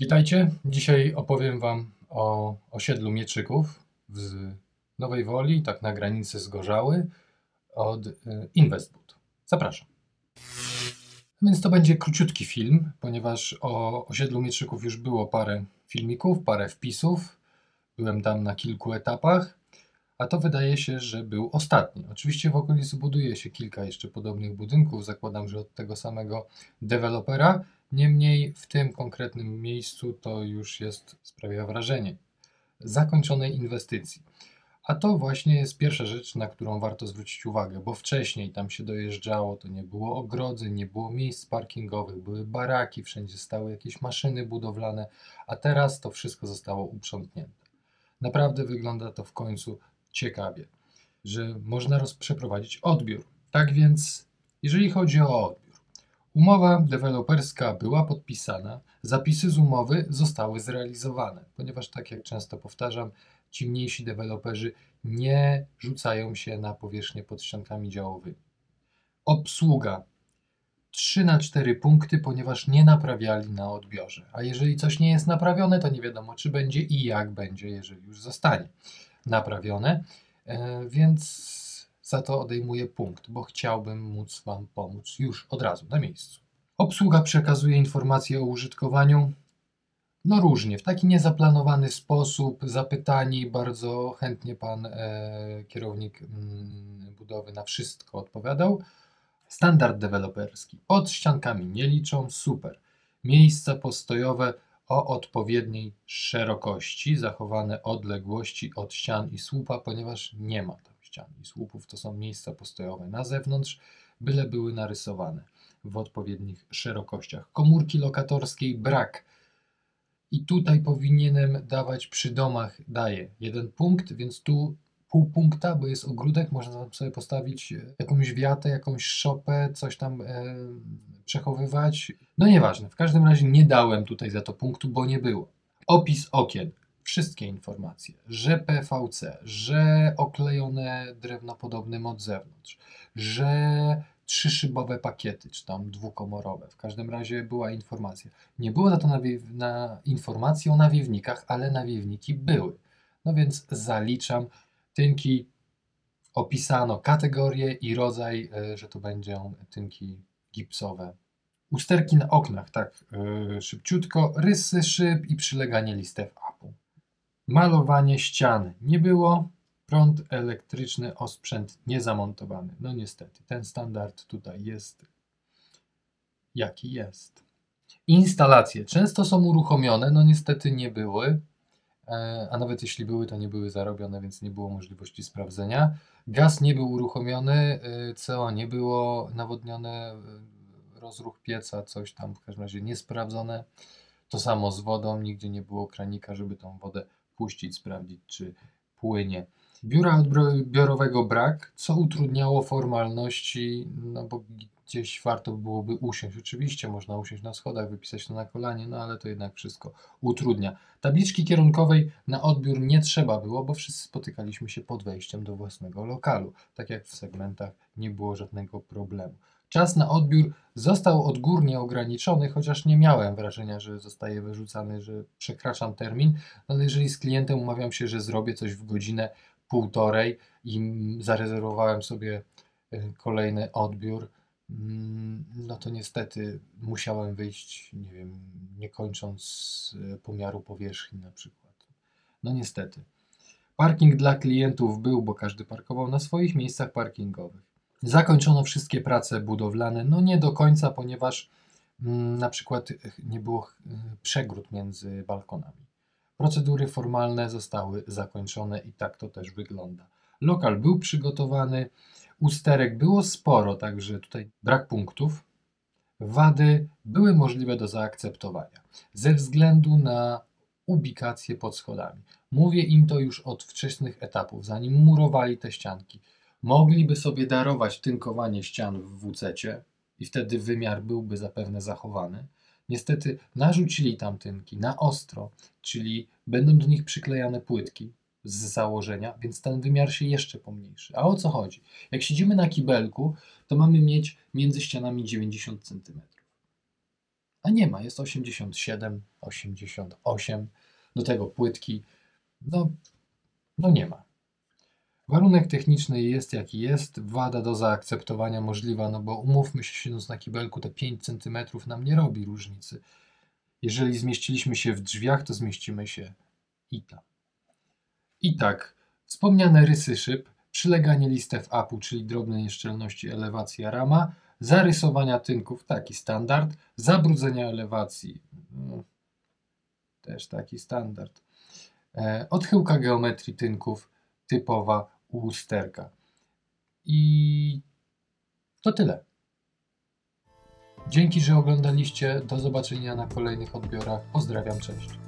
Witajcie. Dzisiaj opowiem Wam o osiedlu Mieczyków w Nowej Woli, tak na granicy z Gorzały, od y, Investboot. Zapraszam. Więc to będzie króciutki film, ponieważ o osiedlu Mieczyków już było parę filmików, parę wpisów. Byłem tam na kilku etapach, a to wydaje się, że był ostatni. Oczywiście w okolicy buduje się kilka jeszcze podobnych budynków, zakładam, że od tego samego dewelopera. Niemniej w tym konkretnym miejscu to już jest, sprawia wrażenie, zakończonej inwestycji. A to właśnie jest pierwsza rzecz, na którą warto zwrócić uwagę, bo wcześniej tam się dojeżdżało, to nie było ogrodzeń, nie było miejsc parkingowych, były baraki, wszędzie stały jakieś maszyny budowlane, a teraz to wszystko zostało uprzątnięte. Naprawdę wygląda to w końcu ciekawie, że można przeprowadzić odbiór. Tak więc, jeżeli chodzi o odbiór, Umowa deweloperska była podpisana, zapisy z umowy zostały zrealizowane, ponieważ, tak jak często powtarzam, ci mniejsi deweloperzy nie rzucają się na powierzchnię pod ściankami działowymi. Obsługa 3 na 4 punkty, ponieważ nie naprawiali na odbiorze. A jeżeli coś nie jest naprawione, to nie wiadomo, czy będzie i jak będzie, jeżeli już zostanie naprawione. E, więc za to odejmuję punkt, bo chciałbym móc Wam pomóc już od razu na miejscu. Obsługa przekazuje informacje o użytkowaniu. No różnie, w taki niezaplanowany sposób, zapytani, bardzo chętnie pan e, kierownik mm, budowy na wszystko odpowiadał. Standard deweloperski. Pod ściankami nie liczą, super. Miejsca postojowe o odpowiedniej szerokości, zachowane odległości od ścian i słupa, ponieważ nie ma tam ścian i słupów. To są miejsca postojowe na zewnątrz, byle były narysowane w odpowiednich szerokościach. Komórki lokatorskiej brak. I tutaj powinienem dawać przy domach, daję jeden punkt, więc tu pół punkta, bo jest ogródek, można sobie postawić e, jakąś wiatę, jakąś szopę, coś tam e, przechowywać. No nieważne, w każdym razie nie dałem tutaj za to punktu, bo nie było. Opis okien. Wszystkie informacje, że PVC, że oklejone drewno podobnym od zewnątrz, że trzyszybowe pakiety, czy tam dwukomorowe. W każdym razie była informacja. Nie było za to na informacji o nawiewnikach, ale nawiewniki były. No więc zaliczam. Tynki opisano kategorię i rodzaj, e, że to będą tynki gipsowe. Usterki na oknach, tak, yy, szybciutko. Rysy szyb i przyleganie listew apu. Malowanie ścian nie było. Prąd elektryczny, osprzęt niezamontowany. No niestety, ten standard tutaj jest jaki jest. Instalacje często są uruchomione, no niestety nie były, e, a nawet jeśli były, to nie były zarobione, więc nie było możliwości sprawdzenia. Gaz nie był uruchomiony, e, CO nie było nawodnione, e, rozruch pieca, coś tam w każdym razie niesprawdzone. To samo z wodą, nigdzie nie było kranika, żeby tą wodę puścić, sprawdzić, czy płynie. Biura odbiorowego brak, co utrudniało formalności, no bo gdzieś warto byłoby usiąść. Oczywiście można usiąść na schodach, wypisać to na kolanie, no ale to jednak wszystko utrudnia. Tabliczki kierunkowej na odbiór nie trzeba było, bo wszyscy spotykaliśmy się pod wejściem do własnego lokalu. Tak jak w segmentach nie było żadnego problemu. Czas na odbiór został odgórnie ograniczony, chociaż nie miałem wrażenia, że zostaje wyrzucany, że przekraczam termin, ale jeżeli z klientem umawiam się, że zrobię coś w godzinę, półtorej i zarezerwowałem sobie y, kolejny odbiór, mm, no to niestety musiałem wyjść, nie wiem, nie kończąc y, pomiaru powierzchni na przykład. No niestety. Parking dla klientów był, bo każdy parkował na swoich miejscach parkingowych. Zakończono wszystkie prace budowlane, no nie do końca, ponieważ mm, na przykład nie było y, przegród między balkonami. Procedury formalne zostały zakończone i tak to też wygląda. Lokal był przygotowany, usterek było sporo, także tutaj brak punktów. Wady były możliwe do zaakceptowania ze względu na ubikację pod schodami. Mówię im to już od wczesnych etapów, zanim murowali te ścianki. Mogliby sobie darować tynkowanie ścian w WC i wtedy wymiar byłby zapewne zachowany Niestety narzucili tam tynki na ostro, czyli będą do nich przyklejane płytki z założenia, więc ten wymiar się jeszcze pomniejszy. A o co chodzi? Jak siedzimy na kibelku, to mamy mieć między ścianami 90 cm. A nie ma, jest 87, 88, do tego płytki. No, no nie ma. Warunek techniczny jest jaki jest, wada do zaakceptowania możliwa, no bo umówmy się, siedząc na kibelku, te 5 cm nam nie robi różnicy. Jeżeli zmieściliśmy się w drzwiach, to zmieścimy się i tam. I tak, wspomniane rysy szyb, przyleganie listew apu, czyli drobne nieszczelności elewacja rama, zarysowania tynków, taki standard, zabrudzenia elewacji, mm, też taki standard, e, odchyłka geometrii tynków, typowa u lusterka. I to tyle. Dzięki, że oglądaliście. Do zobaczenia na kolejnych odbiorach. Pozdrawiam, cześć.